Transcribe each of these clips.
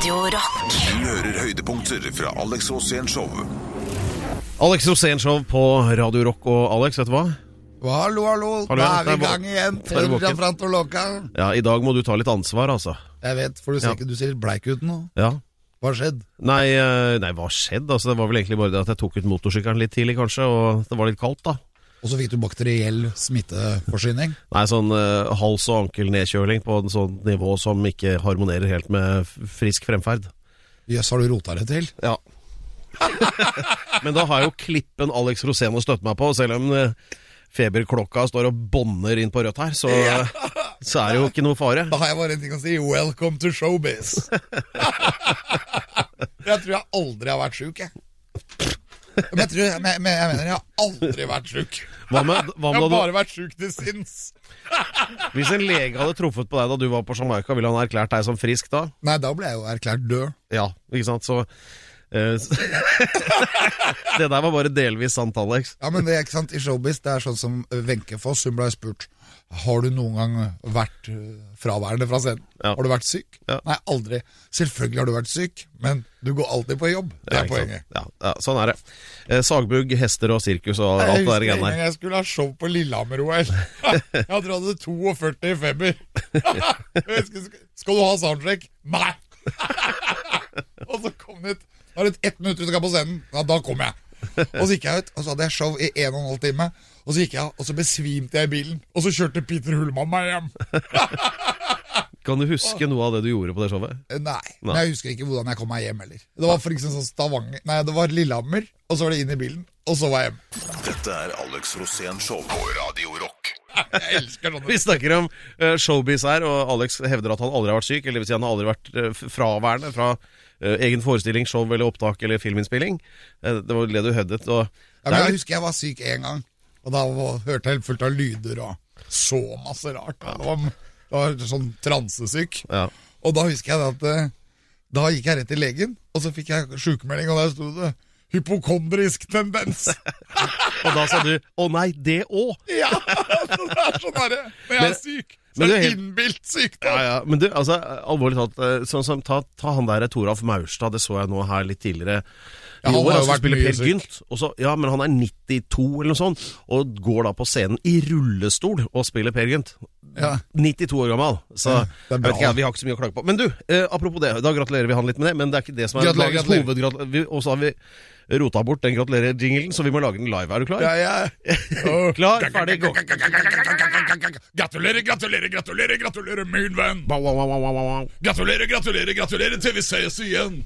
Radio Rock. Du hører høydepunkter fra Alex Rosén Show. Alex Rosén-show på Radio Rock. Og Alex, vet du hva? Hallo, hallo. Hallo, Da er vi i gang igjen. der var frantoloka. Ja, I dag må du ta litt ansvar, altså. Jeg vet, for du ser Ja. ikke du ser litt bleik ut nå. Ja. Hva har skjedd? Nei, eh, nei, hva skjedde? Altså, det var vel egentlig bare det at jeg tok ut motorsykkelen litt tidlig, kanskje, og det var litt kaldt, da. Og så fikk du bakteriell smitteforsyning. Nei, sånn uh, hals- og ankelnedkjøling på en sånn nivå som ikke harmonerer helt med frisk fremferd. Jøss, har du rota det til? Ja. Men da har jo klippen Alex Rosén å støtte meg på, selv om eh, feberklokka står og bånner inn på rødt her, så, så er det jo ikke noe fare. Da har jeg bare en ting å si. Welcome to showbiz. jeg tror jeg aldri har vært sjuk, jeg. Men jeg, tror, jeg, jeg mener jeg har aldri vært sjuk. Hva med, hva Jeg har bare vært sjuk til sinns. Hvis en lege hadde truffet på deg da du var på Jamaica, ville han erklært deg som frisk da? Nei, da ble jeg jo erklært død. Ja, ikke sant? Så Det der var bare delvis sant, Alex. Ja, men det er ikke sant, i showbiz det er sånn som Wenche Foss, hun ble spurt Har du noen gang vært øh, fraværende fra scenen? Ja. Har du vært syk? Ja. Nei, aldri. Selvfølgelig har du vært syk, men du går alltid på jobb. Det er ja, poenget. Ja, ja, sånn er det. Eh, sagbugg, hester og sirkus og alt det der greiene der. jeg skulle ha show på Lillehammer-OL. Jeg hadde hadde 42 i feber. Skal du ha soundtrack? Nei! Og så kom det ut Da et ett minutt til du skal på scenen. Ja, da kom jeg. Og så gikk jeg ut, og så hadde jeg show i en og en halv time. Og så gikk jeg, og så besvimte jeg i bilen. Og så kjørte Peter Hullmann meg hjem. Kan du huske noe av det du gjorde på det showet? Eh, Nei, Nei. men jeg husker ikke hvordan jeg kom meg hjem heller. Det var for eksempel sånn Stavanger Nei, det var Lillehammer, og så var det inn i bilen, og så var jeg hjemme. Dette er Alex Rosén Show på Radio Rock. Jeg elsker sånne Vi snakker om eh, showbiz her, og Alex hevder at han aldri har vært syk. Eller vil si han har aldri vært eh, fraværende fra egen forestilling, show eller opptak eller filminnspilling. Eh, det var det du høddet. Og Ja, jeg husker jeg var syk en gang, og da var, hørte jeg helt fullt av lyder og så masse rart. Det var, det var sånn transesyk. ja. Og da husker jeg at eh, da gikk jeg rett til legen, og så fikk jeg sykemelding, og der sto det hypokondrisk tendens. Og da sa du 'å nei, det òg'. ja, det er sånn herre. Men jeg er syk, men du helt- innbilt sykdom. Ja, ja. Men du, altså, alvorlig talt, eh, sånn som ta, ta han der Toralf Maurstad, det så jeg nå her litt tidligere. I Ja, han år, har jo altså, vært spiller Per. Gynt. Ja, men han er 92 eller noe sånt, og går da på scenen i rullestol og spiller Per Gynt. Ja. 92 år gammel. Så Ja, jeg vet ikke, vi har ikke så mye å klage på. Men du, eh, apropos det, da gratulerer vi han litt med det, men det er ikke det som er Gratulerer, dagens. Og så har vi rota bort den gratulerer-jinglen, så vi må lage den live. Er du klar? Ja, ja. Klar, ferdig, gå. Gratulerer, gratulerer, gratulerer, gratulerer, min venn. Gratulerer, gratulerer, gratulerer til vi ses igjen.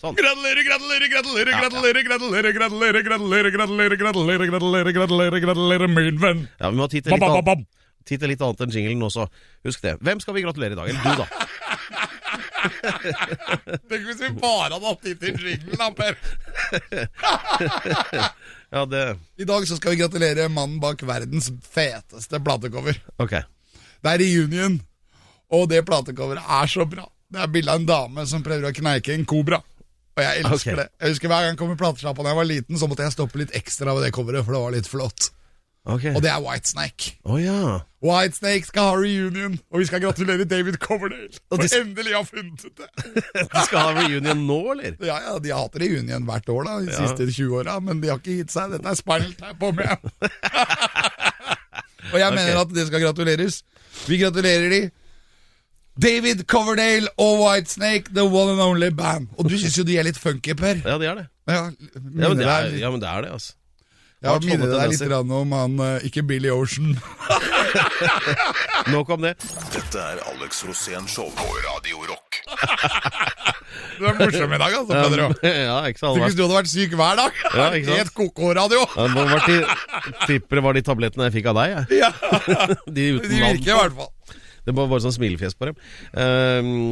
Sånn. Gratulerer, gratulerer, gratulerer, gratulerer, gratulerer, gratulerer, gratulerer, gratulerer, gratulerer, gratulerer, gratulerer, gratulerer, min venn. Ja, vi må ha. Tid til litt annet enn jinglen også. Husk det. Hvem skal vi gratulere i dag? Eller du, da. Tenk hvis vi bare hadde hatt tid til jinglen, da, Per. Ja, det I dag så skal vi gratulere mannen bak verdens feteste platecover. Ok. Det er reunion, og det platecoveret er så bra. Det er bilde av en dame som prøver å kneike en kobra. Og jeg elsker okay. det. Jeg husker Hver gang jeg kom i platesjappa da jeg var liten, så måtte jeg stoppe litt ekstra ved det coveret, for det var litt flott. Ok. Og det er Whitesnake. Oh, ja. Whitesnake skal ha reunion, og vi skal gratulere David Coverdale. For de- endelig har funnet det. Du skal ha reunion nå, eller? Ja, ja, De har hatt reunion hvert år da, de Ja. siste 20 åra, men de har ikke gitt seg. Dette er Spinal Tap om igjen. og jeg mener at det skal gratuleres. Vi gratulerer de. David Coverdale og Whitesnake, the one and only band. Og du syns jo de er litt funky, Per. Ja, det er det. Ja, Ja, men det er, ja, men det, er det altså. Ja, har minner deg litt om han, eh, ikke Billy Ocean. Nok om det. Dette er Alex Rosén Show på Radio Rock. Du er morsom i dag, altså, Pedro. ja, ikke sant, Tenk hvis du hadde vært syk hver dag. Ja, ikke sant? Helt koko-radio. Ja, tipper det var de tablettene jeg fikk av deg, jeg. Ja, De uten De virker i hvert fall. Det var bare sånn smilefjes på dem.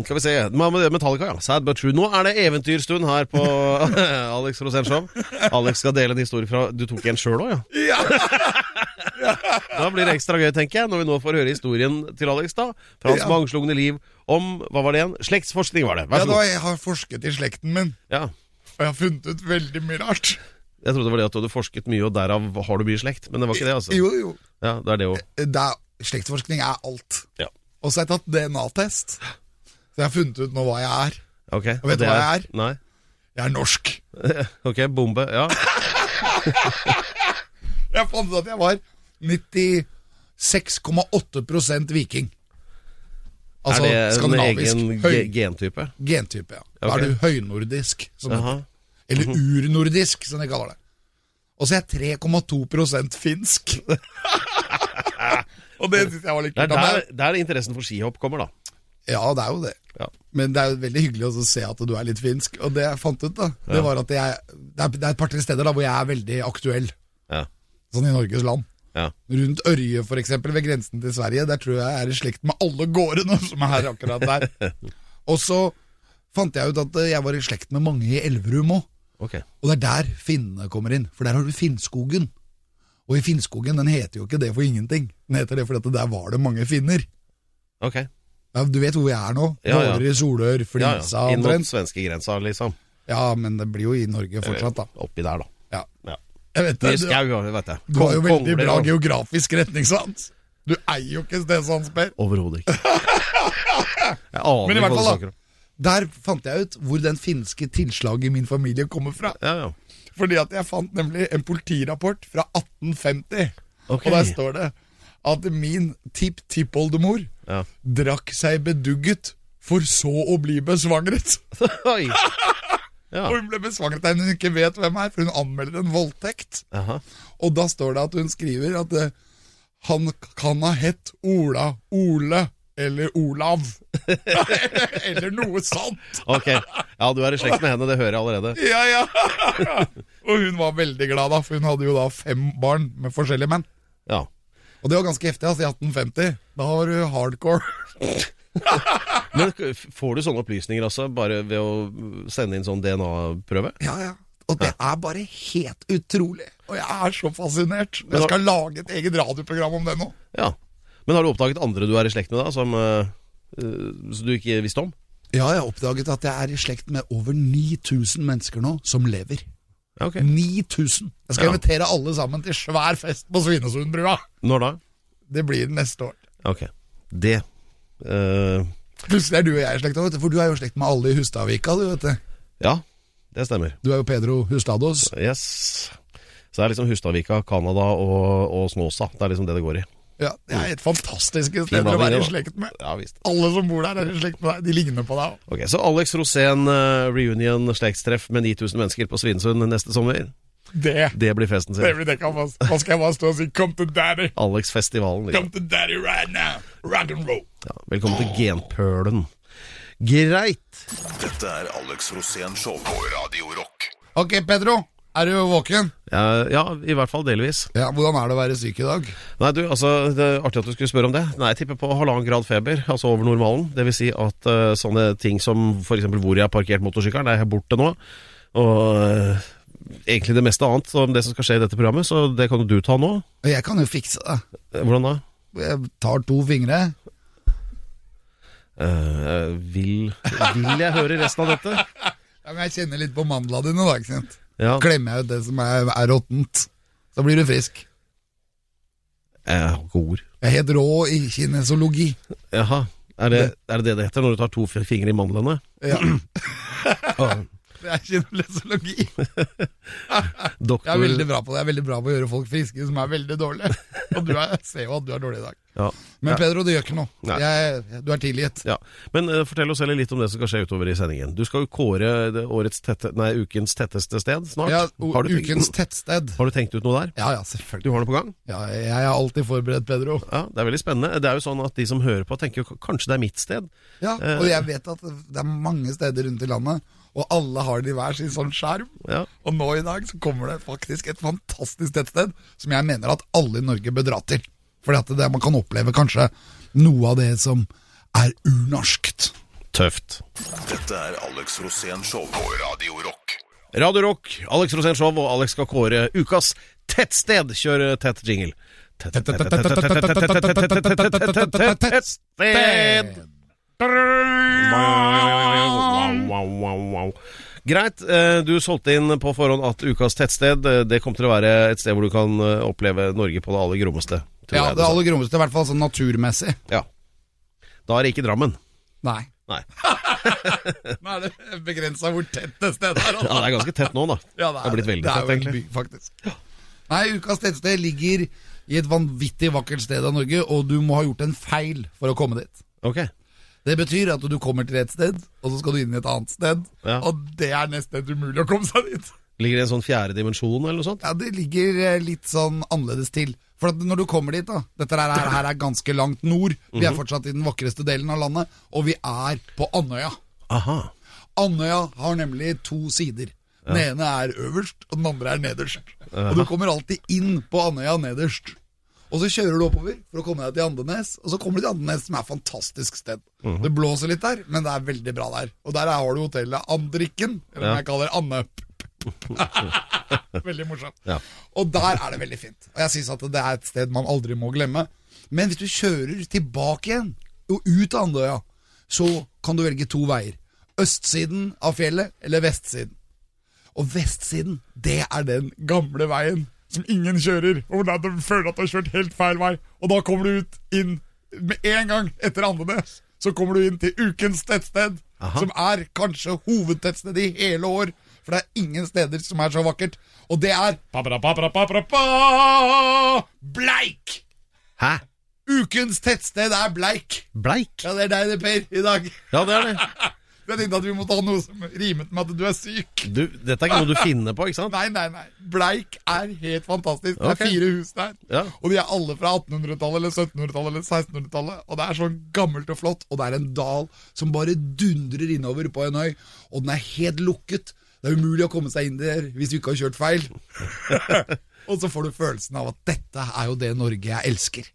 Skal vi se Metallica, ja. Sad but true. Nå er det eventyrstund her på Alex Rosén Show. Alex skal dele en historie fra Du tok en sjøl òg, ja? Ja. Da blir det ekstra gøy, tenker jeg, når vi nå får høre historien til Alex, da. Fra hans Ja. mangslungne liv om Hva var det igjen? Slektsforskning, var det. Ja, Vær så da, god. jeg har forsket i slekten min, Ja. og jeg har funnet ut veldig mye rart. Jeg trodde det var det at du hadde forsket mye, og derav har du mye slekt. Men det var ikke det, altså. Jo, jo. Ja, det er det òg. Det er, slektsforskning er alt. Ja. Og så har jeg tatt DNA-test. Så jeg har funnet ut nå hva jeg er. Ok, Og vet du hva jeg er? Nei. Jeg er norsk. Ok, bombe. Ja. Jeg fant ut at jeg var 96,8% viking. Altså er det en egen Høy, gentype? gentype, ja. Da Ok. er du høynordisk, som heter. Eller urnordisk, som de kaller det. Og så er jeg 3,2% finsk. Og det syns jeg var litt Det er der, der interessen for skihopp kommer, da. Ja, det er jo det. Ja. Men det er jo veldig hyggelig å se at du er litt finsk. Og det jeg fant ut, da, det Ja. var at jeg Det er, det er et par-tre steder da hvor jeg er veldig aktuell, Ja. sånn i Norges land. ja. Rundt Ørje, eksempel, ved grensen til Sverige. Der tror jeg jeg er i slekt med alle gårdene som er her akkurat der. Og så fant jeg ut at eh, jeg var i slekt med mange i Elverum òg. Okay. Og det er der finnene kommer inn, for der har du Finnskogen. Og i Finnskogen den heter jo ikke det for ingenting. Den heter det fordi der var det mange finner. Ok. Ja, du vet hvor vi er nå? Ja, ja. Våler, Solør, Ja, Flisa ja. Inn mot svenskegrensa, liksom. Ja, men det blir jo i Norge fortsatt, da. Oppi der, da. Ja. Ja. Jeg vet det, du, skau, vet jeg. du har jo veldig kongler bra geografisk geografisk retningssans. Du eier jo ikke Stenslands, Per. Overhodet ikke. Jeg aner Men i hvert fall, da. Der fant jeg ut hvor den finske tilslaget i min familie kommer fra. Ja, ja. Fordi at jeg fant nemlig en politirapport fra 1850. okay. Og der står det at min tipp-tippoldemor Ja. drakk seg bedugget for så å bli besvangret. Oi. Ja. Og hun ble besvangret av en hun ikke vet hvem er, for hun anmelder en voldtekt. Aha. Og da står det at hun skriver at eh, han kan ha hett Ola Ole eller Olav. eller noe sånt. Ok. Ja, du er i slekt med henne, det hører jeg allerede. Ja, ja. og hun var veldig glad, da, for hun hadde jo da fem barn med forskjellige menn. Ja. Og det var ganske heftig, altså, i 1850. Da var du hardcore. Men får du sånne opplysninger altså, bare ved å sende inn sånn DNA-prøve? Ja, ja. Og det er bare helt utrolig. Og jeg er så fascinert. Jeg skal lage et eget radioprogram om det nå. Ja. Men har du oppdaget andre du er i slekt med, da, som, eh, eh, som du ikke visste om? Ja, jeg har oppdaget at jeg er i slekt med over 9000 mennesker nå som lever. Okay. 9000! Jeg skal Ja. invitere alle sammen til svær fest på Svinesundbrua. Når da? Det blir neste år. Ok. Det uh... Plutselig er du og jeg i slekt, du, for du er jo i slekt med alle i Hustadvika. Du vet det. Ja, det stemmer. Du er jo Pedro Hustados. Yes. Så det er liksom Hustadvika, Canada og, og Snåsa. Det er liksom det det går i. Ja, Det er et fantastisk sted å være i slekt med. Ja visst. Alle som bor der, er i slekt med deg. De ligner på deg. Ok, Så Alex Rosén eh, reunion slektstreff med 9000 mennesker på Svinesund neste sommer. Det, Det blir festen sin. det blir det kan man Hva skal jeg bare stå og si? Come to daddy! Alex-festivalen. Come Liksom. to daddy right now! Rock and roll! Ja, velkommen til Genpølen. Greit. Dette er Alex Rosén Show på Radio Rock. Ok, Pedro. Er du våken? Ja, ja, i hvert fall delvis. Ja, Hvordan er det å være syk i dag? Nei, du, altså, Det er artig at du skulle spørre om det. Nei, Jeg tipper på halvannen grad feber, altså over normalen. Det vil si at uh, sånne ting som f.eks. hvor jeg har parkert motorsykkelen, er borte nå. Og uh, egentlig det meste annet om det som skal skje i dette programmet, så det kan jo du ta nå. Jeg kan jo fikse det. Eh, Hvordan da? Jeg tar to fingre. Uh, vil, vil jeg høre resten av dette? Ja, men Jeg kjenner litt på mandla dine, da. ikke sant? Ja. Klemmer jeg ut det som er, er råttent. Så blir du frisk. Eh, god ord. Jeg er helt rå i kinesologi. Jaha. Er det, er det det det heter når du tar to fingre i mandlene? Ja, Ah, det er kinesologi. doktor Jeg er veldig bra på det. Jeg er veldig bra på å gjøre folk friske som er veldig dårlige. Og du er, jeg ser jo at du er dårlig i dag. Ja. Men Ja. Pedro, det gjør ikke noe. Jeg, du er tilgitt. Ja, Men uh, fortell oss heller litt om det som skal skje utover i sendingen. Du skal jo kåre årets tette, nei, ukens tetteste sted snart. Ja, har, du ukens tettsted. har du tenkt ut noe der? Ja, ja, Du har noe på gang? Ja, jeg er alltid forberedt, Pedro. Ja, Det er veldig spennende. Det er jo sånn at De som hører på, tenker jo kanskje det er mitt sted. Ja, Eh. Og jeg vet at det er mange steder rundt i landet, og alle har de hver sin sånn skjerm. Ja, Og nå i dag så kommer det faktisk et fantastisk tettsted som jeg mener at alle i Norge bør dra til. Fordi at det, man kan oppleve kanskje noe av det som er unorskt Tøft. Dette er Alex Rosén Show på Radio Rock. Radio Rock, Alex Rosén Show og Alex skal kåre ukas tettsted. Kjør tett jingle. Tettsted! Greit. Du solgte inn på forhånd at ukas tettsted det kom til å være et sted hvor du kan oppleve Norge på det aller grommeste. Ja, jeg det aller grommeste, i hvert fall sånn naturmessig. Ja. Da er det ikke Drammen. Nei. Nei. Nå er det begrensa hvor tett det stedet er. Ja, Altså. det er ganske tett nå, da. Ja, det er det er blitt jo en egentlig. by, faktisk. Nei, Ukas tettsted ligger i et vanvittig vakkert sted av Norge, og du må ha gjort en feil for å komme dit. Ok. Det betyr at du kommer til et sted, og så skal du inn i et annet sted, Ja. og det er nesten umulig å komme seg dit. Ligger det i en sånn fjerde dimensjon eller noe sånt? Ja, Det ligger eh, litt sånn annerledes til. For at når du kommer dit, da Dette her, er- her er ganske langt nord. Vi er fortsatt i den vakreste delen av landet, og vi er på Andøya. Aha. Andøya har nemlig to sider. Den ene er øverst, og den andre er nederst. Og du kommer alltid inn på Andøya nederst. Og så kjører du oppover for å komme deg til Andenes, og så kommer du til Andenes, som er et fantastisk sted. Det blåser litt der, men det er veldig bra der. Og der har du hotellet Andrikken, eller som Ja. jeg kaller Anne. veldig morsomt. Ja. Og der er det veldig fint. Og jeg syns at det er et sted man aldri må glemme. Men hvis du kjører tilbake igjen, og ut av Andøya, så kan du velge to veier. Østsiden av fjellet eller vestsiden. Og vestsiden, det er den gamle veien som ingen kjører. Og hvor du føler at du har kjørt helt feil vei. Og da kommer du ut inn med en gang etter Andenes. Så kommer du inn til ukens tettsted, Aha. som er kanskje hovedtettstedet i hele år. For det er ingen steder som er så vakkert. Og det er Bleik! Hæ? Ukens tettsted er Bleik. Bleik? Ja, det er deg det, Per, i dag. Ja, det er det. Jeg tenkte at vi måtte ha noe som rimet med at du er syk. Du, dette er ikke noe du finner på, ikke sant? Nei, nei, nei. Bleik er helt fantastisk. Det er fire hus der. Ja. Og de er alle fra 1800-tallet eller 1700-tallet eller 1600-tallet. Og det er sånn gammelt og flott. Og det er en dal som bare dundrer innover på en øy. Og den er helt lukket. Det er umulig å komme seg inn der hvis du ikke har kjørt feil. og så får du følelsen av at dette er jo det Norge jeg elsker.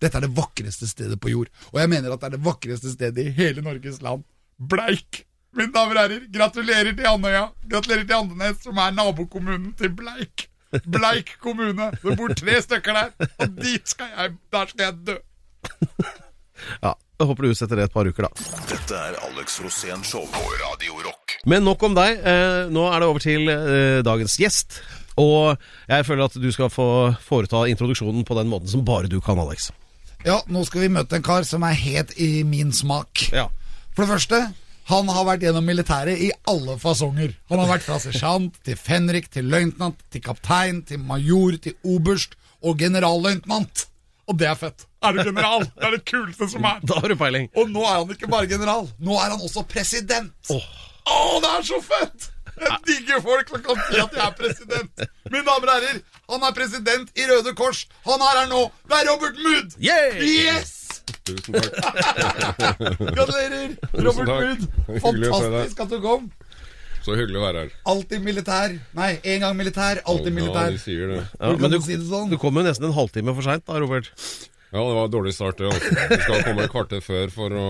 Dette er det vakreste stedet på jord. Og jeg mener at det er det vakreste stedet i hele Norges land. Bleik. Mine damer og herrer, gratulerer til Andøya. Gratulerer til Andenes, som er nabokommunen til Bleik. Bleik kommune. Det bor tre stykker der, og dit skal jeg, der skal jeg dø. Ja, Jeg håper du utsetter det et par uker, da. Dette er Alex Rosén Show på Radio Rock. Men nok om deg. Eh, nå er det over til eh, dagens gjest. Og jeg føler at du skal få foreta introduksjonen på den måten som bare du kan, Alex. Ja, nå skal vi møte en kar som er helt i min smak. Ja. For det første, han har vært gjennom militæret i alle fasonger. Han har vært fra sersjant til fenrik til løytnant til kaptein til major til oberst og generalløytnant. Og det er fett. Er du general? Det er det kuleste som er. Da har du peiling. Og nå er han ikke bare general, nå er han også president. Å, Åh. det er så fett! Jeg digger folk som kan si at de er president. Mine damer og herrer, han er president i Røde Kors. Han er her nå. Det er Robert Mood. Yeah. Yes! Tusen takk. Gratulerer, Robert. Mood. Fantastisk at du kom. Så hyggelig å være her. Alltid militær. Nei, en gang militær, alltid Ja, de sier det. Ja, men du, si det sånn? du kom jo nesten en halvtime for seint da, Robert. Ja, det var en dårlig start, det. Du skal komme et kvarter før for å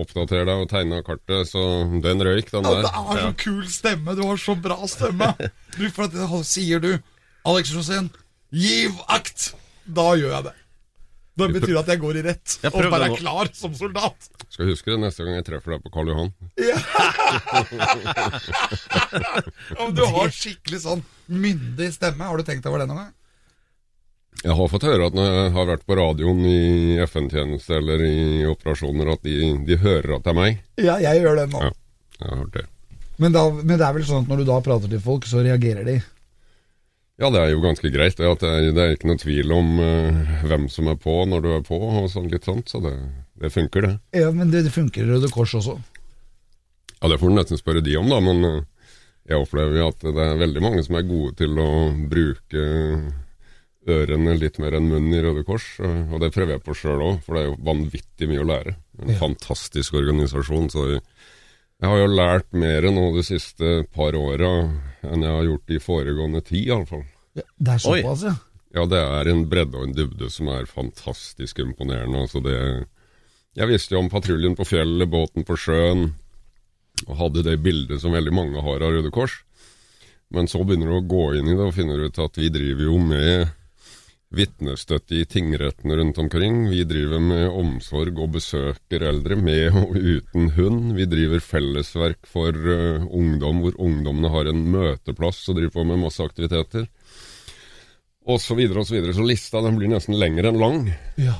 oppdatere deg og tegne kartet, så den røyk, den der. Ja, det er så kul stemme. Du har så bra stemme. Du, for at sier du, Alex Rosén, giv akt. Da gjør jeg det. Det betyr at jeg går i rett og bare er klar som soldat. Skal huske det neste gang jeg treffer deg på Karl Johan. Ja, du har skikkelig sånn myndig stemme. Har du tenkt over det noen gang? Jeg har fått høre at når jeg har vært på radioen i FN-tjeneste eller i operasjoner, at de, de hører at det er meg. Ja, jeg gjør det nå. Ja, jeg har hørt det. Men, da, men det er vel sånn at når du da prater til folk, så reagerer de? Ja, det er jo ganske greit. Det, er, det er ikke noe tvil om uh, hvem som er på når du er på, og sånn litt sånt. Så det, det funker, det. Ja, men det, det funker i Røde Kors også. Ja, det får du nesten spørre de om, da. Men eh, jeg opplever jo at det er veldig mange som er gode til å bruke ørene litt mer enn munnen i Røde Kors. eh, Og det prøver jeg på sjøl òg, for det er jo vanvittig mye å lære. En Ja. fantastisk organisasjon. Så jeg har jo lært mer nå de siste par åra enn jeg har gjort de foregående ti, iallfall. Ja, det er såpass, ja. Ja, det er en bredde og en dybde som er fantastisk imponerende. Altså det Jeg visste jo om patruljen på fjellet, båten på sjøen, og hadde det bildet som veldig mange har av Røde Kors. Men så begynner du å gå inn i det og finner ut at vi driver jo med vitnestøtte i tingrettene rundt omkring. Vi driver med omsorg og besøker eldre med og uten hund. Vi driver fellesverk for uh, ungdom, hvor ungdommene har en møteplass og driver på med masse aktiviteter og så videre og så videre. Så lista den blir nesten lengre enn lang. ja.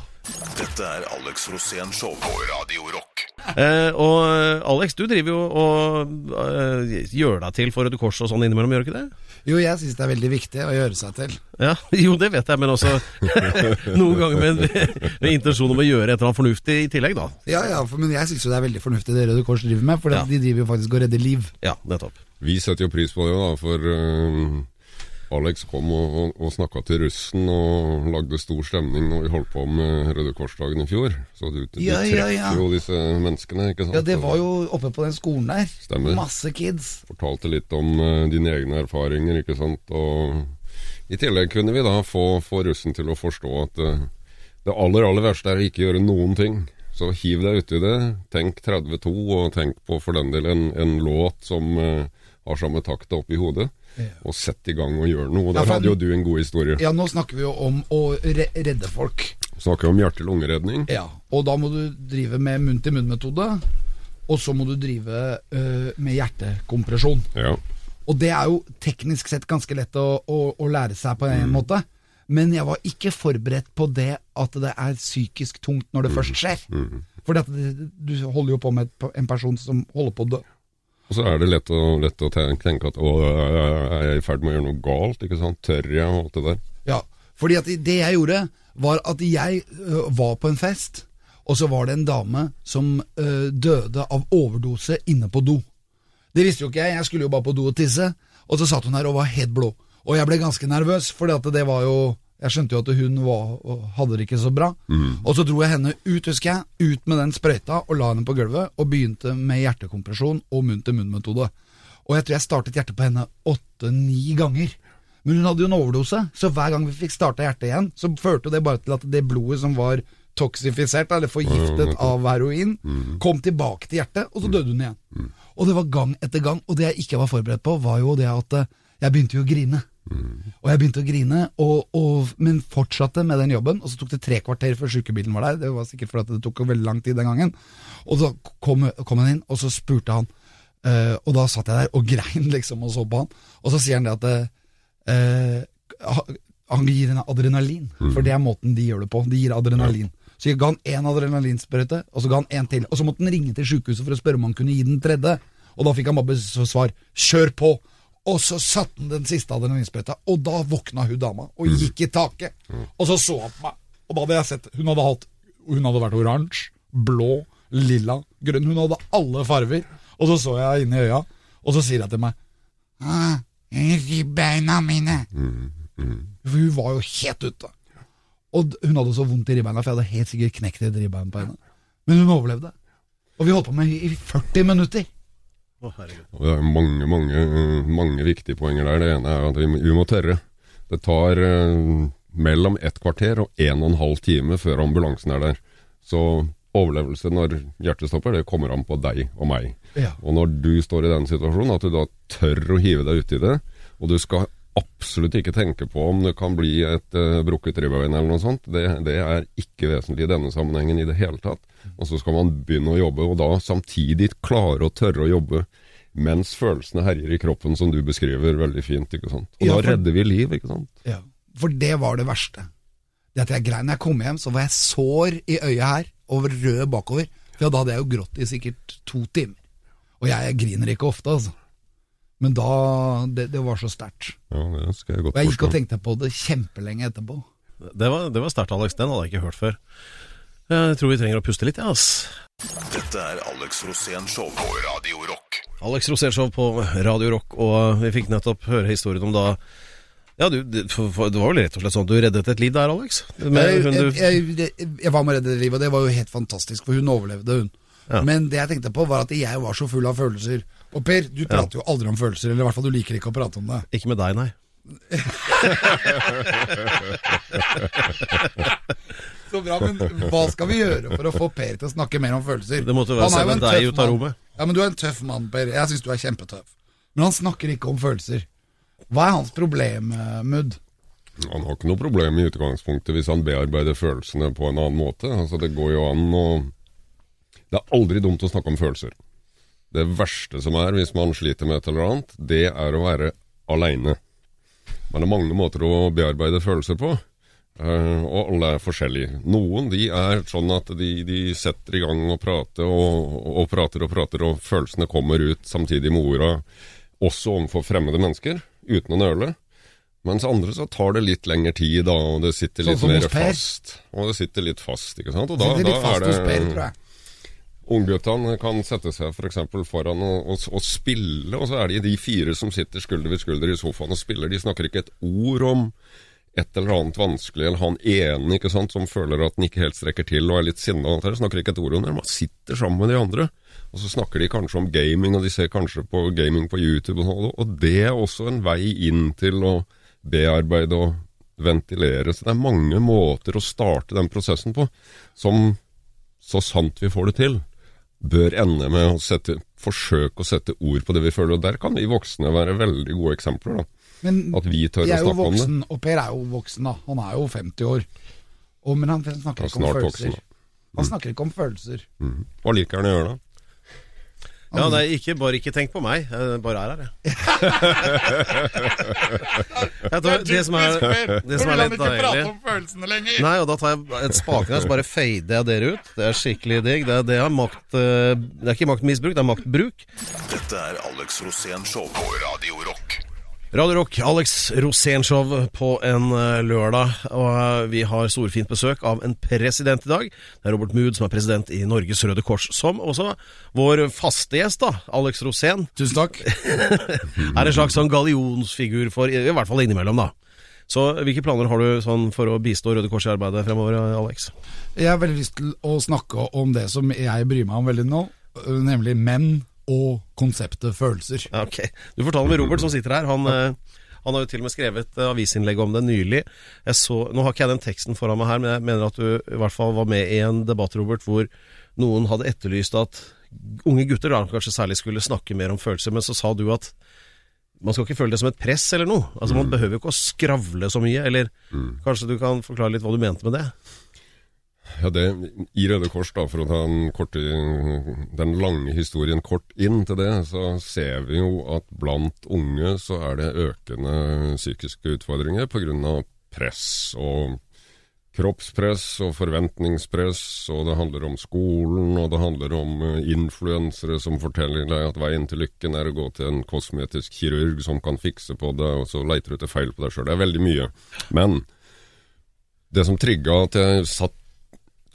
Dette er Alex Rosén Show på Radio Rock. Eh, og eh, Alex, du driver jo og eh, gjør deg til for Røde Kors og sånn innimellom, gjør du ikke det? Jo, jeg syns det er veldig viktig å gjøre seg til. Ja, Jo, det vet jeg, men også noen ganger med, med intensjon om å gjøre et eller annet fornuftig i tillegg, da. Ja, ja, for, Men jeg syns jo det er veldig fornuftig det Røde Kors driver med, for Ja. de driver jo faktisk og redder liv. Ja, nettopp. Vi setter jo pris på det, da, for eh, Alex kom og, og, og snakka til russen og lagde stor stemning når vi holdt på med Røde Korsdagen i fjor. Så du, du Ja, ja, ja. jo disse menneskene, ikke sant? Ja, det var jo oppe på den skolen der. Stemmer. Masse kids. Fortalte litt om uh, dine egne erfaringer, ikke sant. Og i tillegg kunne vi da få, få russen til å forstå at uh, det aller, aller verste er å ikke gjøre noen ting. Så hiv deg uti det. Tenk 32, og tenk på for den del en, en låt som uh, har samme takt oppi hodet. Og sett i gang og gjør noe. Og Der hadde jo du en god historie. Ja, nå snakker vi jo om å redde folk. Snakker om hjerte-lungeredning. Ja, og da må du drive med munn-til-munn-metode. Og så må du drive øh, med hjertekompresjon. Ja. Og det er jo teknisk sett ganske lett å, å, å lære seg på en måte. Men jeg var ikke forberedt på det at det er psykisk tungt når det først skjer. For du holder jo på med en person som holder på å dø. Og så er det lett å, lett å tenke, at å, er jeg i ferd med å gjøre noe galt? ikke sant? Tør jeg og alt det der? Ja, fordi at det jeg gjorde var at jeg ø, var på en fest, og så var det en dame som ø, døde av overdose inne på do. Det visste jo ikke jeg, jeg skulle jo bare på do og tisse, og så satt hun her og var helt blå. Og jeg ble ganske nervøs, for det var jo Jeg skjønte jo at hun var, hadde det ikke så bra. Og så dro jeg henne ut, husker jeg, ut med den sprøyta og la henne på gulvet, og begynte med hjertekompresjon og munn-til-munn-metode. Og jeg tror jeg startet hjertet på henne åtte-ni ganger. Men hun hadde jo en overdose, så hver gang vi fikk starta hjertet igjen, så førte det bare til at det blodet som var toksifisert, eller forgiftet av heroin, kom tilbake til hjertet, og så døde hun igjen. Og det var gang etter gang, og det jeg ikke var forberedt på, var jo det at eh, jeg begynte jo å grine. Og jeg begynte å grine, og, og, men fortsatte med den jobben. Og så tok det tre kvarter før sykebilen var der. Det var sikkert fordi det tok veldig lang tid den gangen. Og så kom, kom han inn, og så spurte han. Uh, og da satt jeg der og grein liksom og så på han. Og så sier han det at uh, han gir en adrenalin, for det er måten de gjør det på. De gir adrenalin. Så jeg ga han én adrenalinsprøyte, og så ga han én til. Og så måtte han ringe til sykehuset for å spørre om han kunne gi den tredje. Og da fikk han bare svar 'kjør på'. Og så satte han den siste adrenalinsprøyta, og da våkna hun dama og gikk i taket. Og så så han på meg, og da hadde jeg sett Hun hadde, hatt, hun hadde vært oransje, blå, lilla, grønn. Hun hadde alle farver. Og så så jeg inn i øya, og så sier hun til meg ah, Ribbeina mine. For hun var jo helt ute. Og hun hadde så vondt i ribbeina, for jeg hadde helt sikkert knekt et ribbein på henne. Men hun overlevde. Og vi holdt på med i 40 minutter. Og det er mange, mange, mange viktige poenger der. Det ene er at vi, vi må tørre. Det tar eh, mellom ett kvarter og en og en halv time før ambulansen er der. Så overlevelse når hjertet stopper, det kommer an på deg og meg. Ja. Og når du står i den situasjonen, at du da tør å hive deg uti det, og du skal absolutt ikke tenke på om det kan bli et uh, brukket ribbein eller noe sånt, det, det er ikke vesentlig i denne sammenhengen i det hele tatt. Og så skal man begynne å jobbe, og da samtidig klare å tørre å jobbe mens følelsene herjer i kroppen, som du beskriver veldig fint. ikke sant? Og Ja, da redder vi liv, ikke sant? Ja, for det var det verste. Det at jeg grein når jeg kom hjem, så var jeg sår i øyet her, og rød bakover. For da hadde jeg jo grått i sikkert to timer. Og jeg, griner ikke ofte, altså. Men da Det, det var så sterkt. Ja, det skal jeg godt Og jeg gikk og tenkte på det kjempelenge etterpå. Det var, det var sterkt, Alex. Den hadde jeg ikke hørt før. Jeg tror vi trenger å puste litt, ja, ass. Dette er Alex Rosén Show på Radio Rock. Alex Rosénshow på Radio Rock, og vi fikk nettopp høre historien om da Ja, du, det, det var vel rett og slett sånn at du reddet et liv der, Alex? Med Jeg, hun du jeg, jeg, jeg var med å redde livet, og det var jo helt fantastisk, for hun overlevde, hun. Ja. Men det jeg tenkte på, var at jeg var så full av følelser. Og Per, du prater jo aldri om følelser, eller i hvert fall du liker ikke å prate om det. Ikke med deg, nei. Så bra, men hva skal vi gjøre for å få Per til å snakke mer om følelser? Det måtte være selv om deg ut av rommet. Ja, men du er en tøff mann, Per. Jeg syns du er kjempetøff. Men han snakker ikke om følelser. Hva er hans problem, eh, Mudd? Han har ikke noe problem i utgangspunktet hvis han bearbeider følelsene på en annen måte. Altså Det går jo an å Det er aldri dumt å snakke om følelser. Det verste som er hvis man sliter med et eller annet, det er å være aleine. Det er mange måter å bearbeide følelser på. Eh, og alle er forskjellige. Noen de er sånn at de, de setter i gang og prater og, og prater og prater, og følelsene kommer ut samtidig med orda, også overfor fremmede mennesker, uten å nøle. Mens andre så tar det litt lengre tid, da, og det sitter Sånn litt sånn mer fast. Og det sitter litt fast, ikke sant. Og da, Sitter litt fast er hos Per, det tror jeg. Ungguttene kan sette seg f.eks. foran og, og, og spille, og så er det de fire som sitter skulder ved skulder i sofaen og spiller. De snakker ikke et ord om et eller annet vanskelig, eller han ene ikke sant, som føler at han ikke helt strekker til og er litt sinna. og Snakker ikke et ord om det. Man sitter sammen med de andre, og så snakker de kanskje om gaming, og de ser kanskje på gaming på YouTube, og, sånn, og det er også en vei inn til å bearbeide og ventilere. Så det er mange måter å starte den prosessen på, som så sant vi får det til, bør ende med å sette, forsøke å sette ord på det vi føler. Og der kan vi voksne være veldig gode eksempler. da. Men At vi tør å er jo om det. voksen, og Per er jo voksen, da. Han er jo 50 år. Og, men han snakker Han er ikke om følelser. Han snakker ikke om følelser. Mhm. Hva liker han å gjøre da? Ja, nei, ikke, bare ikke tenk på meg. Jeg bare er her, jeg. jeg tror, det som er, det som er litt deilig. Nei, og da tar jeg et spaken her, så bare fader jeg dere ut. Det er skikkelig digg. Det, det, er makt, eh, det er ikke maktmisbruk, det er maktbruk. Dette er Alex Rosén Show på Radio Rock. Radio Rock, Alex Rosén-show på en eh, lørdag. Og eh, vi har storfint besøk av en president i dag. Det er Robert Mood som er president i Norges Røde Kors. Som også vår faste gjest, da, Alex Rosén, Tusen takk. er en slags sånn gallionsfigur for I hvert fall innimellom, da. Så hvilke planer har du sånn for å bistå Røde Kors i arbeidet fremover, Alex? Jeg har veldig lyst til å snakke om det som jeg bryr meg om veldig nå, nemlig menn og konseptet følelser. Ja, ok. Du får ta det med Robert som sitter her. Han, eh, han har jo til og med skrevet eh, avisinnlegg om det nylig. Jeg så, nå har ikke jeg den teksten foran meg her, men jeg mener at du i hvert fall var med i en debatt, Robert, hvor noen hadde etterlyst at unge gutter da kanskje særlig skulle snakke mer om følelser, men så sa du at man skal ikke føle det som et press eller noe. Altså Man behøver jo ikke å skravle så mye, eller kanskje du kan forklare litt hva du mente med det? Ja, det, I Røde Kors, da, for å ta den, korte, den lange historien kort inn til det, så ser vi jo at blant unge så er det økende psykiske utfordringer pga. press og kroppspress og forventningspress, og det handler om skolen, og det handler om eh, influensere som forteller deg at veien til lykken er å gå til en kosmetisk kirurg som kan fikse på det, og så leiter du etter feil på deg sjøl. Det er veldig mye. Men det som trigga at jeg satt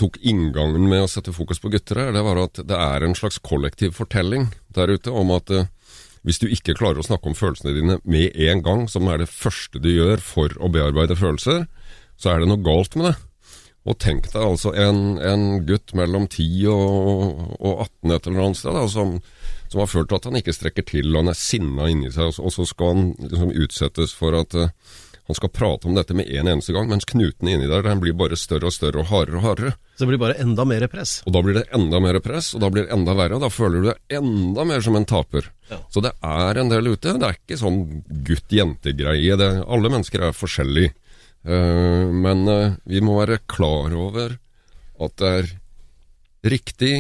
tok inngangen med å sette fokus på gutter her, det var at det er en slags kollektiv fortelling der ute om at eh, hvis du ikke klarer å snakke om følelsene dine med en gang, som er det første du gjør for å bearbeide følelser, så er det noe galt med det. Og tenk deg altså en, en gutt mellom 10 og, og 18 et eller annet sted, da, som, som har følt at han ikke strekker til, og han er sinna inni seg, og så, skal han liksom utsettes for at eh, han skal prate om dette med en eneste gang, mens knutene inni der den blir bare større og større og hardere og hardere. Så det blir bare enda mer press. Og da blir det enda mer press, og da blir det enda verre, og da føler du deg enda mer som en taper. Ja. Så det er en del ute. Det er ikke sånn gutt-jente-greie. Alle mennesker er forskjellige. Uh, men uh, vi må være klar over at det er riktig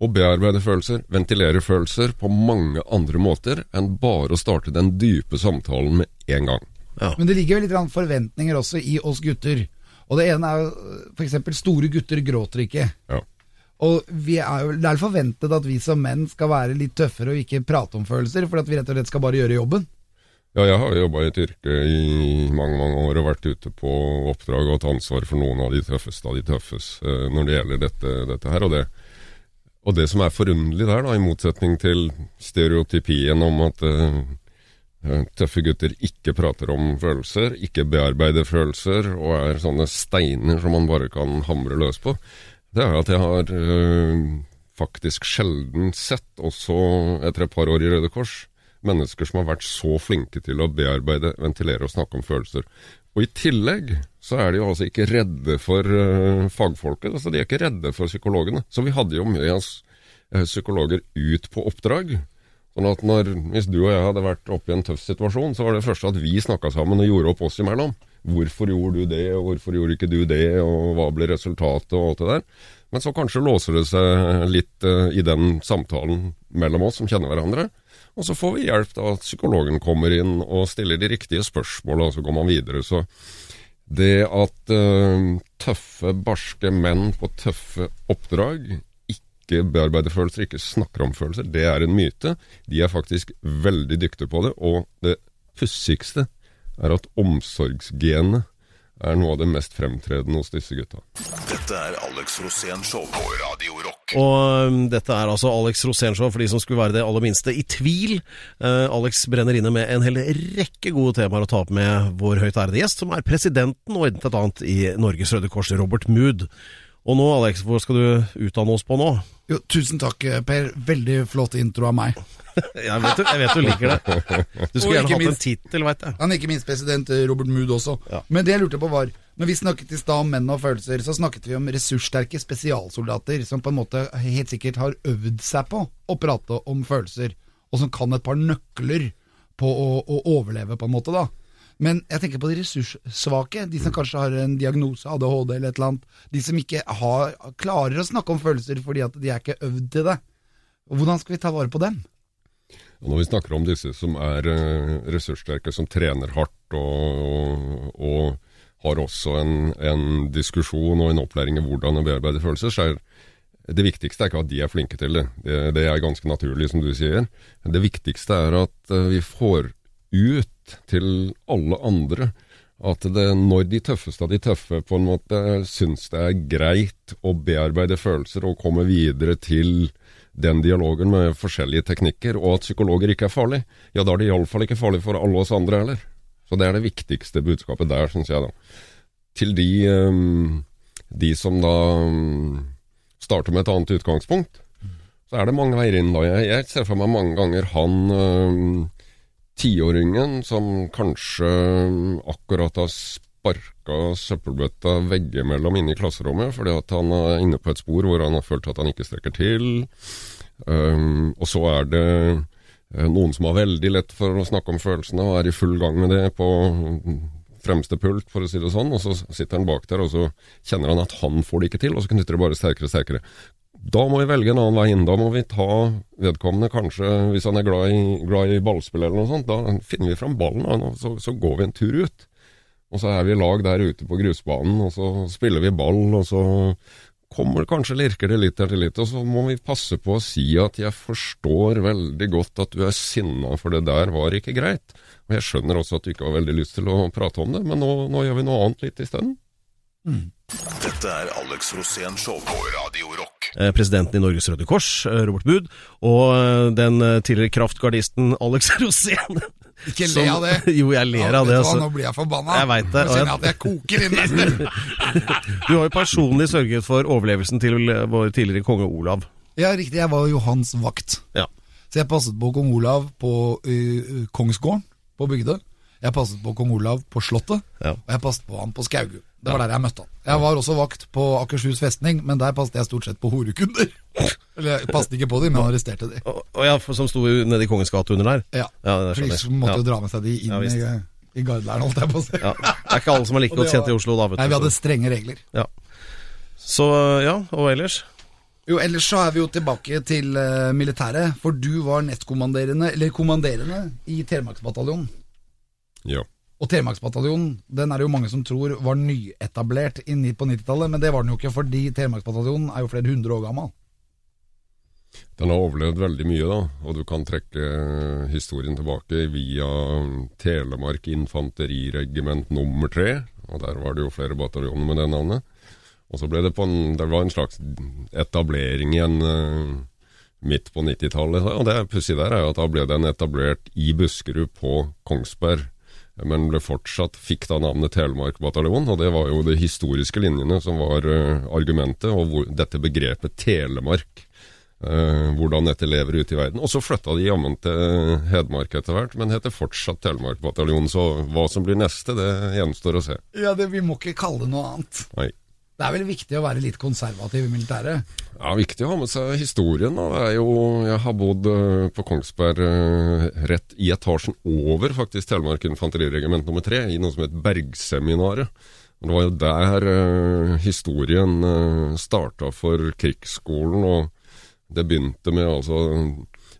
å bearbeide følelser, ventilere følelser, på mange andre måter enn bare å starte den dype samtalen med en gang. Men det ligger jo litt forventninger også i oss gutter. Og det ene er jo f.eks. store gutter gråter ikke. Ja. Og vi er jo, det er forventet at vi som menn skal være litt tøffere og ikke prate om følelser, for at vi rett og slett skal bare gjøre jobben. Ja, jeg har jobba i et yrke i mange mange år og vært ute på oppdrag og hatt ansvar for noen av de tøffeste av de tøffeste eh, når det gjelder dette, dette her. Og det, og det som er forunderlig der, da, i motsetning til stereotypien om at eh, tøffe gutter ikke prater om følelser, ikke bearbeider følelser og er sånne steiner som man bare kan hamre løs på, det er at jeg har øh, faktisk sjelden sett, også etter et par år i Røde Kors, mennesker som har vært så flinke til å bearbeide, ventilere og snakke om følelser. Og i tillegg så er de jo altså ikke redde for øh, fagfolket. altså De er ikke redde for psykologene. Så vi hadde jo med oss øh, psykologer ut på oppdrag. Sånn at når, Hvis du og jeg hadde vært oppe i en tøff situasjon, så var det første at vi snakka sammen og gjorde opp oss imellom. Hvorfor gjorde du det, og hvorfor gjorde ikke du det, og hva ble resultatet, og alt det der. Men så kanskje låser det seg litt eh, i den samtalen mellom oss som kjenner hverandre. Og så får vi hjelp av at psykologen kommer inn og stiller de riktige spørsmålene, og så går man videre. Så Det at uh, tøffe, barske menn på tøffe oppdrag ikke bearbeider følelser, ikke snakker om følelser, det er en myte. De er faktisk veldig dyktige på det, og det pussigste er at omsorgsgenet er noe av det mest fremtredende hos disse gutta. Dette er Alex Rosén Show på Radio Rock. Og um, dette er altså Alex Rosénshow for de som skulle være det aller minste i tvil. Uh, Alex brenner inne med en hel rekke gode temaer å ta opp med vår høyt ærede gjest, som er presidenten og intet annet i Norges Røde Kors, Robert Mood. Og nå, Alex, hvor skal du utdanne oss på nå? Jo, tusen takk, Per. Veldig flott intro av meg. Jeg vet, jeg vet du liker det. Du skulle gjerne hatt hatt en minst- tittel, veit jeg. Han er ikke minst president eh, Robert Mood også. Ja. Men det jeg lurte på var, når vi snakket i stad om menn og følelser, så snakket vi om ressurssterke spesialsoldater som på en måte helt sikkert har øvd seg på å prate om følelser, og som kan et par nøkler på å, å overleve, på en måte, da. Men jeg tenker på de ressurssvake, de som kanskje har en diagnose, ADHD eller et eller annet. De som ikke har, klarer å snakke om følelser fordi at de er ikke øvd til det. Hvordan skal vi ta vare på dem? Når vi snakker om disse som er eh, ressurssterke, som trener hardt og, og, og har også en, en diskusjon og en opplæring i hvordan å bearbeide følelser, så er det viktigste er ikke at de er flinke til det. Det, det er ganske naturlig, som du sier. Det viktigste er at eh, vi får ut til alle andre at det, når de tøffeste av de tøffe på en måte syns det er greit å bearbeide følelser og komme videre til den dialogen med forskjellige teknikker, og at psykologer ikke er farlig, ja da er det iallfall ikke farlig for alle oss andre heller. Så det er det viktigste budskapet der, syns jeg da. Til de, ehm, de som da ehm, starter med et annet utgangspunkt, så er det mange veier inn da. Jeg, ser for meg mange ganger han ehm, tiåringen som kanskje akkurat har sparka søppelbøtta veggimellom inne i klasserommet fordi at han er inne på et spor hvor han har følt at han ikke strekker til. Um, og så er det eh, noen som har veldig lett for å snakke om følelsene og er i full gang med det på fremste pult, for å si det sånn, og så sitter han bak der, og så kjenner han at han får det ikke til, og så knytter det bare sterkere og sterkere. Da må vi velge en annen vei inn. Da må vi ta vedkommende, kanskje hvis han er glad i, glad i ballspill eller noe sånt. Da finner vi fram ballen, og så, så går vi en tur ut. Og så er vi i lag der ute på grusbanen, og så spiller vi ball, og så kommer kanskje lirker det litt etter litt, og så må vi passe på å si at jeg forstår veldig godt at du er sinna, for det der var ikke greit. Og jeg skjønner også at du ikke har veldig lyst til å prate om det, men nå, nå gjør vi noe annet litt isteden. Dette er Alex Rosén Show på Radio Rock. Eh, Presidenten i Norges Røde Kors, eh, Robert Bud, og eh, den tidligere kraftgardisten Alex Rosén. Ikke le av det. Jo, jeg ler Ja, av det. Altså. Nå blir jeg forbanna. Jeg vet det, Nå og kjenner jeg- at jeg koker inne. Du har jo personlig sørget for overlevelsen til vår tidligere konge Olav. ja, riktig. Jeg var jo hans vakt. Ja. Så jeg passet på kong Olav på uh, Kongsgården på Bygdøy. Jeg passet på kong Olav på Slottet, Ja. og jeg passet på han på Skaugu. Det var der jeg møtte han. Jeg var også vakt på Akershus festning, men der passet jeg stort sett på horekunder. Eller jeg passet ikke på dem, men arresterte dem. Og, og ja, som sto nede i Kongens gate under der. Ja, Ja, det For de som måtte jo dra med seg de inn Ja, i, i gardelæren, holdt jeg på å si. Ja. Det er ikke alle som er like godt kjent i Oslo, da. Vet du. Nei, vi hadde strenge regler. ja. Så ja, og ellers? Jo, ellers så er vi jo tilbake til uh, militæret, for du var nettkommanderende, eller kommanderende, i Telemarksbataljonen. Ja. Og Telemarksbataljonen den er det jo mange som tror var nyetablert på 90-tallet, men det var den jo ikke, fordi Telemarksbataljonen er jo flere hundre år gammel. Den har overlevd veldig mye, da, og du kan trekke eh, historien tilbake via Telemark infanteriregiment nummer tre, og der var det jo flere bataljoner med det navnet. Og så ble det på en, det var en slags etablering igjen eh, midt på 90-tallet, og det pussige der er jo at da ble den etablert i Buskerud på Kongsberg, men ble fortsatt, fikk da navnet Telemark bataljon, og det var jo de historiske linjene som var uh, argumentet, og hvor, dette begrepet Telemark Uh, hvordan dette lever ute i verden. Og så flytta de jammen til Hedmark etter hvert, men heter fortsatt Telemark bataljon. Så hva som blir neste, det gjenstår å se. Ja, det, Vi må ikke kalle det noe annet. Nei. Det er vel viktig å være litt konservativ i militæret. Ja, Viktig å ha med seg historien. da. Jo, jeg har bodd eh, på Kongsberg eh, rett i etasjen over faktisk Telemark infanteriregiment nummer tre, i noe som het Bergseminaret. Det var jo der eh, historien uh, starta for krigsskolen, og det begynte med altså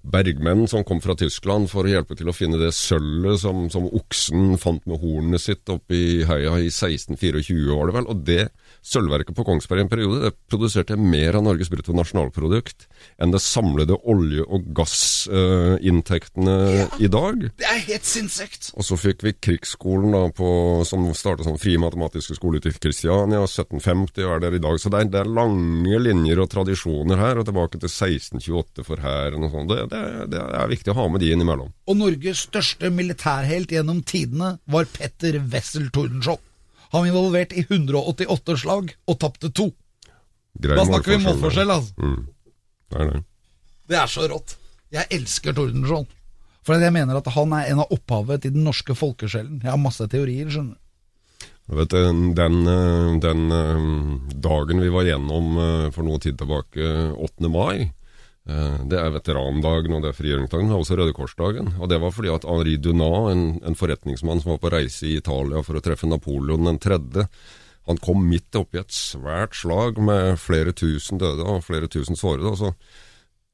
bergmenn som kom fra Tyskland for å hjelpe til å finne det sølvet som, som oksen fant med hornet sitt oppe i heia i 1624, var det vel. Og det sølvverket på Kongsberg i en periode det produserte mer av Norges bruttonasjonalprodukt enn det samlede olje- og gassinntektene i dag. Det er helt sinnssykt! Og så fikk vi krigsskolen da på, som startet som frie matematiske skole til Kristiania, 1750 og er der i dag. Så det er, det er lange linjer og tradisjoner her, og tilbake til 1628 for hæren og sånn. Det, det, det er viktig å ha med de innimellom. Og Norges største militærhelt gjennom tidene var Petter Wessel Tordenskjold. Han var involvert i 188 slag og tapte to. Grei Da snakker vi målforskjell, altså. Mm. Det er det. Det er så rått. Jeg elsker Tordenskjold. For jeg mener at han er en av opphavet til den norske folkesjelen. Jeg har masse teorier, skjønner du. Vet, du, den, eh, den eh, dagen vi var gjennom eh, for noe tid tilbake, 8. mai, eh, det er veterandagen og det er frigjøringsdagen, men også Røde Kors-dagen. Og det var fordi at Henri Dunat, en, en forretningsmann som var på reise i Italia for å treffe Napoleon den tredje, han kom midt oppi et svært slag med flere tusen døde og flere tusen sårede. og så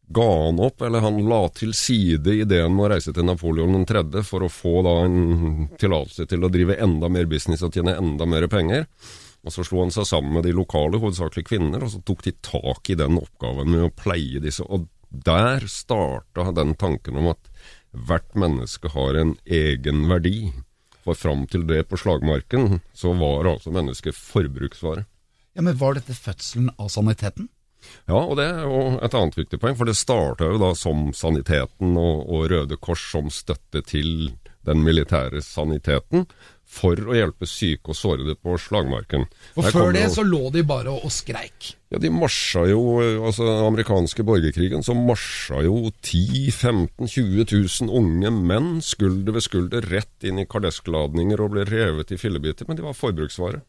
ga han opp, eller han la til side ideen med å reise til Napoleon den tredje for å få da en tillatelse til å drive enda mer business og tjene enda mer penger. Og så slo han seg sammen med de lokale, hovedsakelig kvinner, og så tok de tak i den oppgaven med å pleie disse. Og der starta den tanken om at hvert menneske har en egen verdi. For fram til det på slagmarken, så var altså mennesket forbruksvare. Ja, Men var dette fødselen av saniteten? Ja, og det er jo et annet viktig poeng, for det starta jo da som Saniteten og, og Røde Kors som støtte til den militære saniteten for å hjelpe syke og sårede på slagmarken. Og før det jo- så lå de bare og, og skreik. Ja, de marsja jo, altså den amerikanske borgerkrigen, så marsja jo 10 15 20 000 unge menn skulder ved skulder rett inn i kardeskladninger og ble revet i fillebiter, men de var forbruksvare.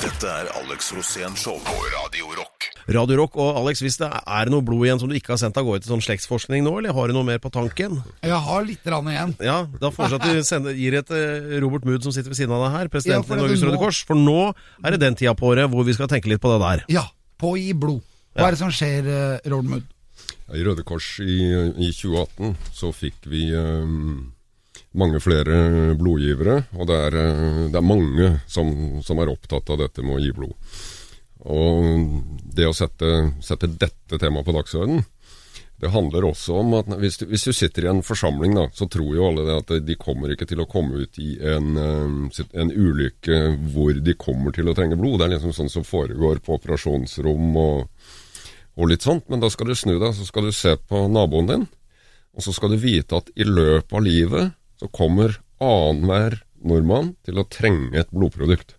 Dette er Alex Rosén Show på Radio Rock. Radio Rock og Alex, hvis det er noe blod igjen som du ikke har sendt av gårde til sånn slektsforskning nå, eller har du noe mer på tanken? Jeg har litt rann igjen. Ja, da foreslår jeg at du sender, gir et eh, Robert Mood som sitter ved siden av deg her, presidenten ja, i Norges Røde Kors, for nå er det den tida på året hvor vi skal tenke litt på det der. Ja, på å gi blod. Hva er det som skjer, Robert Mood? I Røde Kors i, i 2018 så fikk vi um, mange flere blodgivere, og det er, eh, det er mange som, som er opptatt av dette med å gi blod. Og det å sette, sette dette temaet på dagsordenen, det handler også om at hvis du, hvis du sitter i en forsamling, da, så tror jo alle det at de kommer ikke til å komme ut i en, eh, en ulykke hvor de kommer til å trenge blod. Det er liksom sånn som foregår på operasjonsrom og, og litt sånt. Men da skal du snu deg, så skal du se på naboen din, og så skal du vite at i løpet av livet så kommer annenhver nordmann til å trenge et blodprodukt.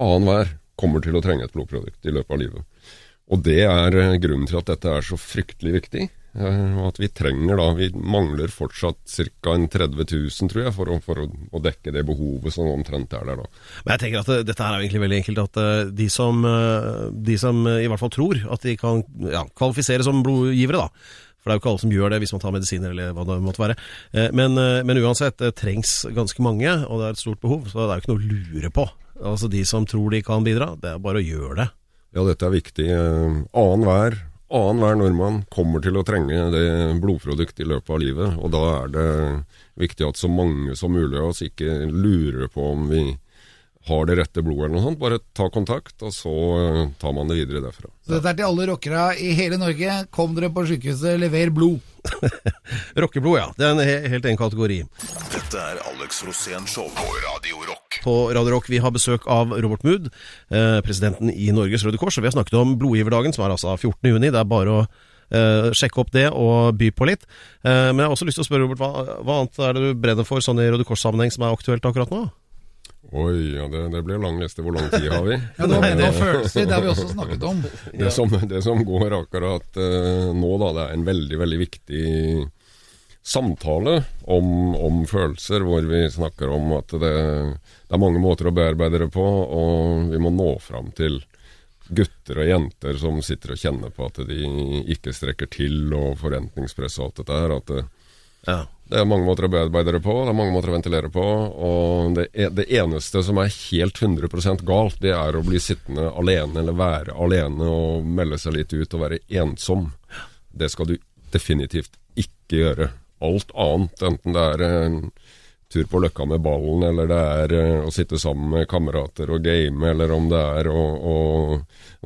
Annenhver kommer til å trenge et blodprodukt i løpet av livet. Og det er eh, grunnen til at dette er så fryktelig viktig. eh, Og at vi trenger da Vi mangler fortsatt ca. 30 000, tror jeg, for å, for å, dekke det behovet som omtrent er der da. Men jeg tenker at det, dette her er egentlig veldig enkelt. At eh, de som, eh, de som eh, i hvert fall tror at de kan ja, kvalifisere som blodgivere, da. For det er jo ikke alle som gjør det hvis man tar medisiner eller hva det måtte være. Eh, Men, eh, men uansett, det trengs ganske mange, og det er et stort behov. Så det er jo ikke noe å lure på. Altså De som tror de kan bidra, det er bare å gjøre det. Ja, dette er viktig. Annenhver annen nordmann kommer til å trenge det blodprodukt i løpet av livet. Og da er det viktig at så mange som mulig av oss ikke lurer på om vi har det rette blodet eller noe sånt. Bare ta kontakt, og så eh, tar man det videre derfra. Så dette er til alle rockere i hele Norge. Kom dere på sykehuset, lever blod. Rockeblod, ja. Det er en he helt egen kategori. Dette er Alex Rosén Show på Radio Rock. På Radio Rock vi har besøk av Robert Mood, eh, presidenten i Norges Røde Kors. Og vi har snakket om blodgiverdagen, som er altså 14. juni. Det er bare å eh, sjekke opp det og by på litt. Eh, men jeg har også lyst til å spørre, Robert, hva, hva annet er det du brenner for sånn i Røde Kors-sammenheng som er aktuelt akkurat nå? Oi, ja, det, det blir lang liste. Hvor lang tid har vi? Ja, nå, nå følelser, det har vi også snakket om. Det som, det som går akkurat uh, nå, da, det er en veldig, veldig viktig samtale om, om følelser, hvor vi snakker om at det, det er mange måter å bearbeide det på, og vi må nå fram til gutter og jenter som sitter og kjenner på at de ikke strekker til, og forventningspress og alt dette her. At det, Ja. Det er mange måter å bearbeide det på, det er mange måter å ventilere på. Og det, e- det eneste som er helt 100% galt, det er å bli sittende alene, eller være alene og melde seg litt ut og være ensom. Det skal du definitivt ikke gjøre. Alt annet, enten det er en tur på Løkka med ballen, eller det er eh, å sitte sammen med kamerater og game, eller om det er å, å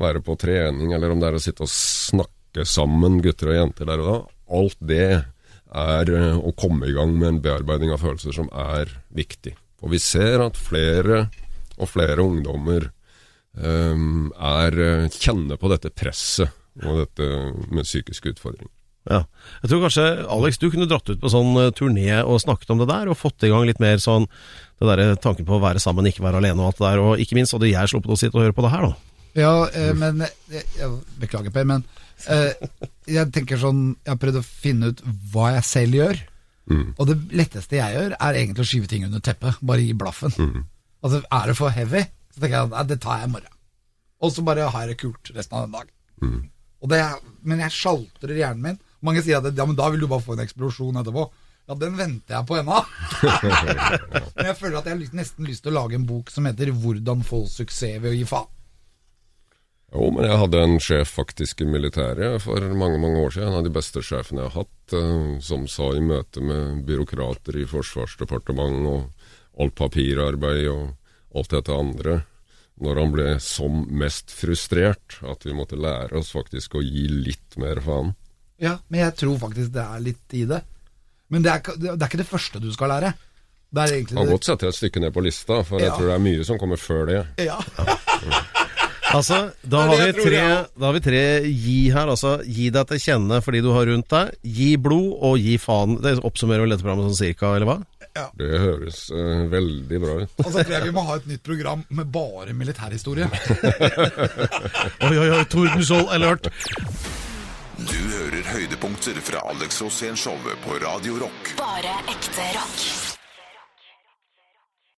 være på trening, eller om det er å sitte og snakke sammen, gutter og jenter der og da. Alt det er eh, å komme i gang med en bearbeiding av følelser som er viktig. Og vi ser at flere og flere ungdommer um, er, eh, kjenner på dette presset og dette med psykiske utfordringer. Ja. Jeg tror kanskje, Alex, du kunne dratt ut på sånn turné og snakket om det der, og fått i gang litt mer sånn det der tanken på å være sammen, ikke være alene og alt det der. Og ikke minst hadde jeg sluppet å sitte og høre på det her, da. Ja, eh, men jeg, jeg, Beklager, Per, men jeg tenker sånn Jeg har prøvd å finne ut hva jeg selv gjør. Og det letteste jeg gjør, er egentlig å skyve ting under teppet. Bare gi blaffen. Altså, Er det for heavy, så tenker jeg at det tar jeg i morgen. Og så bare har jeg det kult resten av den dagen. Og det, men jeg sjaltrer hjernen min. Mange sier at ja, men da vil du bare få en eksplosjon etterpå. Ja, den venter jeg på ennå. men jeg føler at jeg har nesten lyst til å lage en bok som heter 'Hvordan få suksess ved å gi faen'. Jo, men jeg hadde en sjef faktisk i militæret for mange mange år siden. En av de beste sjefene jeg har hatt, eh, som sa i møte med byråkrater i Forsvarsdepartementet og alt papirarbeid og alt dette andre, når han ble som mest frustrert, at vi måtte lære oss faktisk å gi litt mer faen. Ja, men jeg tror faktisk det er litt i det. Men det er, det er ikke det første du skal lære. Det er egentlig Kan godt sette et stykke ned på lista, for jeg tror det er mye som kommer før det. Ja. Altså, da Det har, vi tre, da har vi tre gi her. Altså, gi deg til kjenne for de du har rundt deg. Gi blod, og gi faen. Det oppsummerer vel dette programmet sånn cirka, eller hva? Det høres uh, veldig bra ut. Altså, så tror jeg vi må ha et nytt program med bare militærhistorie. Oi, oi, oi, Tordenskjold alert! Du hører høydepunkter fra Alex Rosén-showet på Radio Rock. Bare ekte rock.